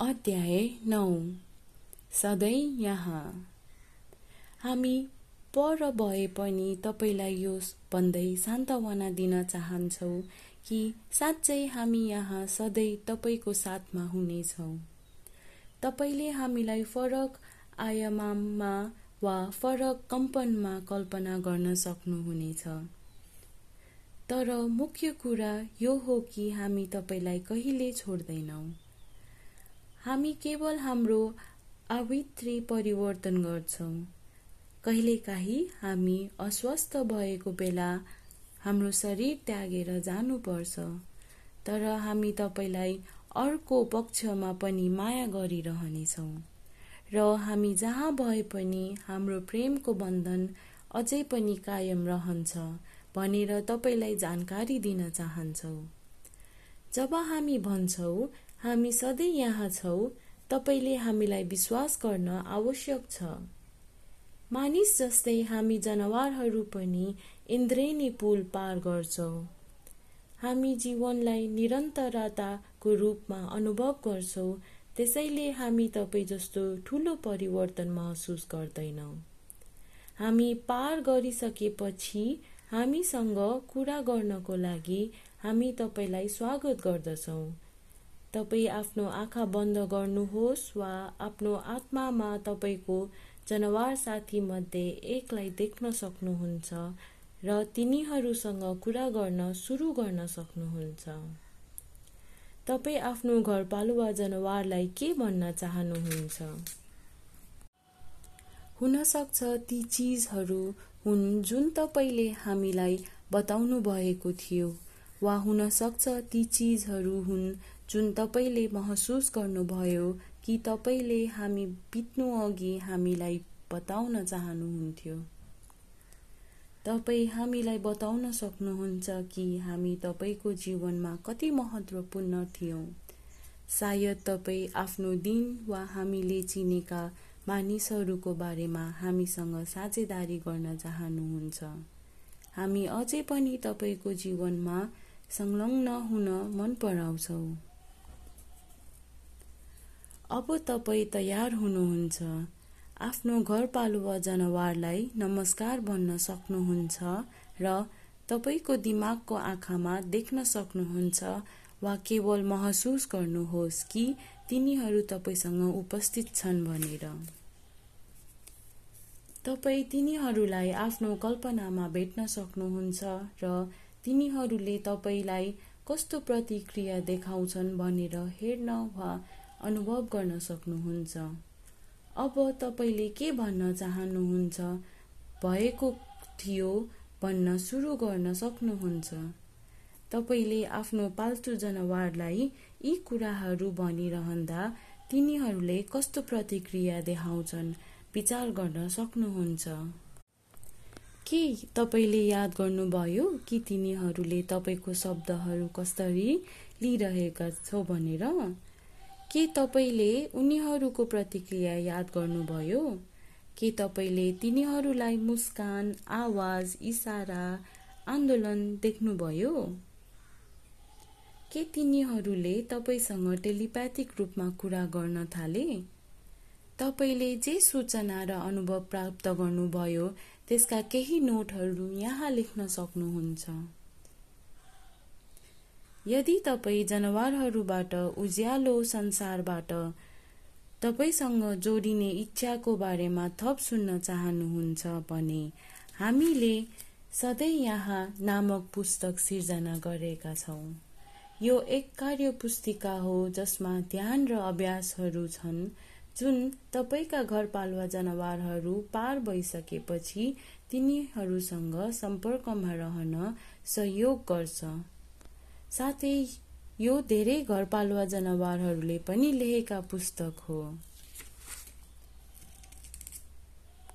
अध्याय नौ। सधैँ यहाँ। हामी पर भए पनि तपाईँलाई यो भन्दै सान्त्वना दिन चाहन्छौँ कि साँच्चै हामी यहाँ सधैँ तपाईँको साथमा हुनेछौँ। तपाईँले हामीलाई फरक आयाममा वा फरक कम्पनमा कल्पना गर्न सक्नुहुनेछ। तर मुख्य कुरा यो हो कि हामी तपाईँलाई कहिले छोड्दैनौँ। हामी केवल हाम्रो आवृत्ति परिवर्तन गर्छौँ। कहिलेकाहीँ हामी अस्वस्थ भएको बेला हाम्रो शरीर त्यागेर जानुपर्छ तर हामी तपाईँलाई अर्को पक्षमा पनि माया गरिरहनेछौँ। र हामी जहाँ भए पनि हाम्रो प्रेमको बन्धन अझै पनि कायम रहन्छ भनेर तपाईँलाई जानकारी दिन चाहन्छौँ। जब हामी भन्छौँ हामी सधैँ यहाँ छौँ तपाईँले हामीलाई विश्वास गर्न आवश्यक छ। मानिस जस्तै हामी जनावरहरू पनि इन्द्रेणी पुल पार गर्छौँ। हामी जीवनलाई निरन्तरताको रूपमा अनुभव गर्छौँ त्यसैले हामी तपाईँ जस्तो ठुलो परिवर्तन महसुस गर्दैनौँ। हामी पार गरिसकेपछि हामीसँग कुरा गर्नको लागि हामी तपाईँलाई स्वागत गर्दछौँ। तपाईँ आफ्नो आँखा बन्द गर्नुहोस् वा आफ्नो आत्मामा तपाईँको जनावर साथीमध्ये एकलाई देख्न सक्नुहुन्छ र तिनीहरूसँग कुरा गर्न सुरु गर्न सक्नुहुन्छ। तपाईँ आफ्नो घरपालुवा जनावरलाई के भन्न चाहनुहुन्छ? हुनसक्छ ती चिजहरू हुन् जुन तपाईँले हामीलाई बताउनु भएको थियो वा हुनसक्छ ती चिजहरू हुन् जुन तपाईँले महसुस गर्नुभयो कि तपाईँले हामी बित्नु अघि हामीलाई बताउन चाहनुहुन्थ्यो? तपाईँ हामीलाई बताउन सक्नुहुन्छ कि हामी तपाईँको जीवनमा कति महत्त्वपूर्ण थियौँ? सायद तपाईँ आफ्नो दिन वा हामीले चिनेका मानिसहरूको बारेमा हामीसँग साझेदारी गर्न चाहनुहुन्छ। हामी अझै पनि तपाईँको जीवनमा संलग्न हुन मन पराउँछौँ। अब तपाईँ तयार हुनुहुन्छ। आफ्नो घरपालुवा जनावरलाई नमस्कार भन्न सक्नुहुन्छ र तपाईँको दिमागको आँखामा देख्न सक्नुहुन्छ वा केवल महसुस गर्नुहोस् कि तिनीहरू तपाईँसँग उपस्थित छन् भनेर। तपाईँ तिनीहरूलाई आफ्नो कल्पनामा भेट्न सक्नुहुन्छ र तिनीहरूले तपाईँलाई कस्तो प्रतिक्रिया देखाउँछन् भनेर हेर्न वा अनुभव गर्न सक्नुहुन्छ। अब तपाईँले के भन्न चाहनुहुन्छ? भएको थियो भन्न सुरु गर्न सक्नुहुन्छ। तपाईँले आफ्नो पाल्तु जनावरलाई यी कुराहरू भनिरहँदा तिनीहरूले कस्तो प्रतिक्रिया देखाउँछन् विचार गर्न सक्नुहुन्छ। के तपाईँले याद गर्नुभयो कि तिनीहरूले तपाईँको शब्दहरू कसरी लिइरहेका छौ भनेर? के तपाईँले उनीहरूको प्रतिक्रिया याद गर्नुभयो? के तपाईँले तिनीहरूलाई मुस्कान आवाज इसारा आन्दोलन देख्नुभयो? के तिनीहरूले तपाईँसँग टेलिप्याथिक रूपमा कुरा गर्न थाले? तपाईँले जे सूचना र अनुभव प्राप्त गर्नुभयो त्यसका केही नोटहरू यहाँ लेख्न सक्नुहुन्छ। यदि तपाईँ जनावरहरूबाट उज्यालो संसारबाट तपाईँसँग जोडिने इच्छाको बारेमा थप सुन्न चाहनुहुन्छ भने हामीले सधैँ यहाँ नामक पुस्तक सिर्जना गरेका छौँ। यो एक कार्य पुस्तिका हो जसमा ध्यान र अभ्यासहरू छन् जुन तपाईँका घरपालुवा जनावरहरू पार भइसकेपछि तिनीहरूसँग सम्पर्कमा रहन सहयोग गर्छ। साथै यो धेरै घरपालुवा जनावरहरूले पनि लेखेका पुस्तक हो।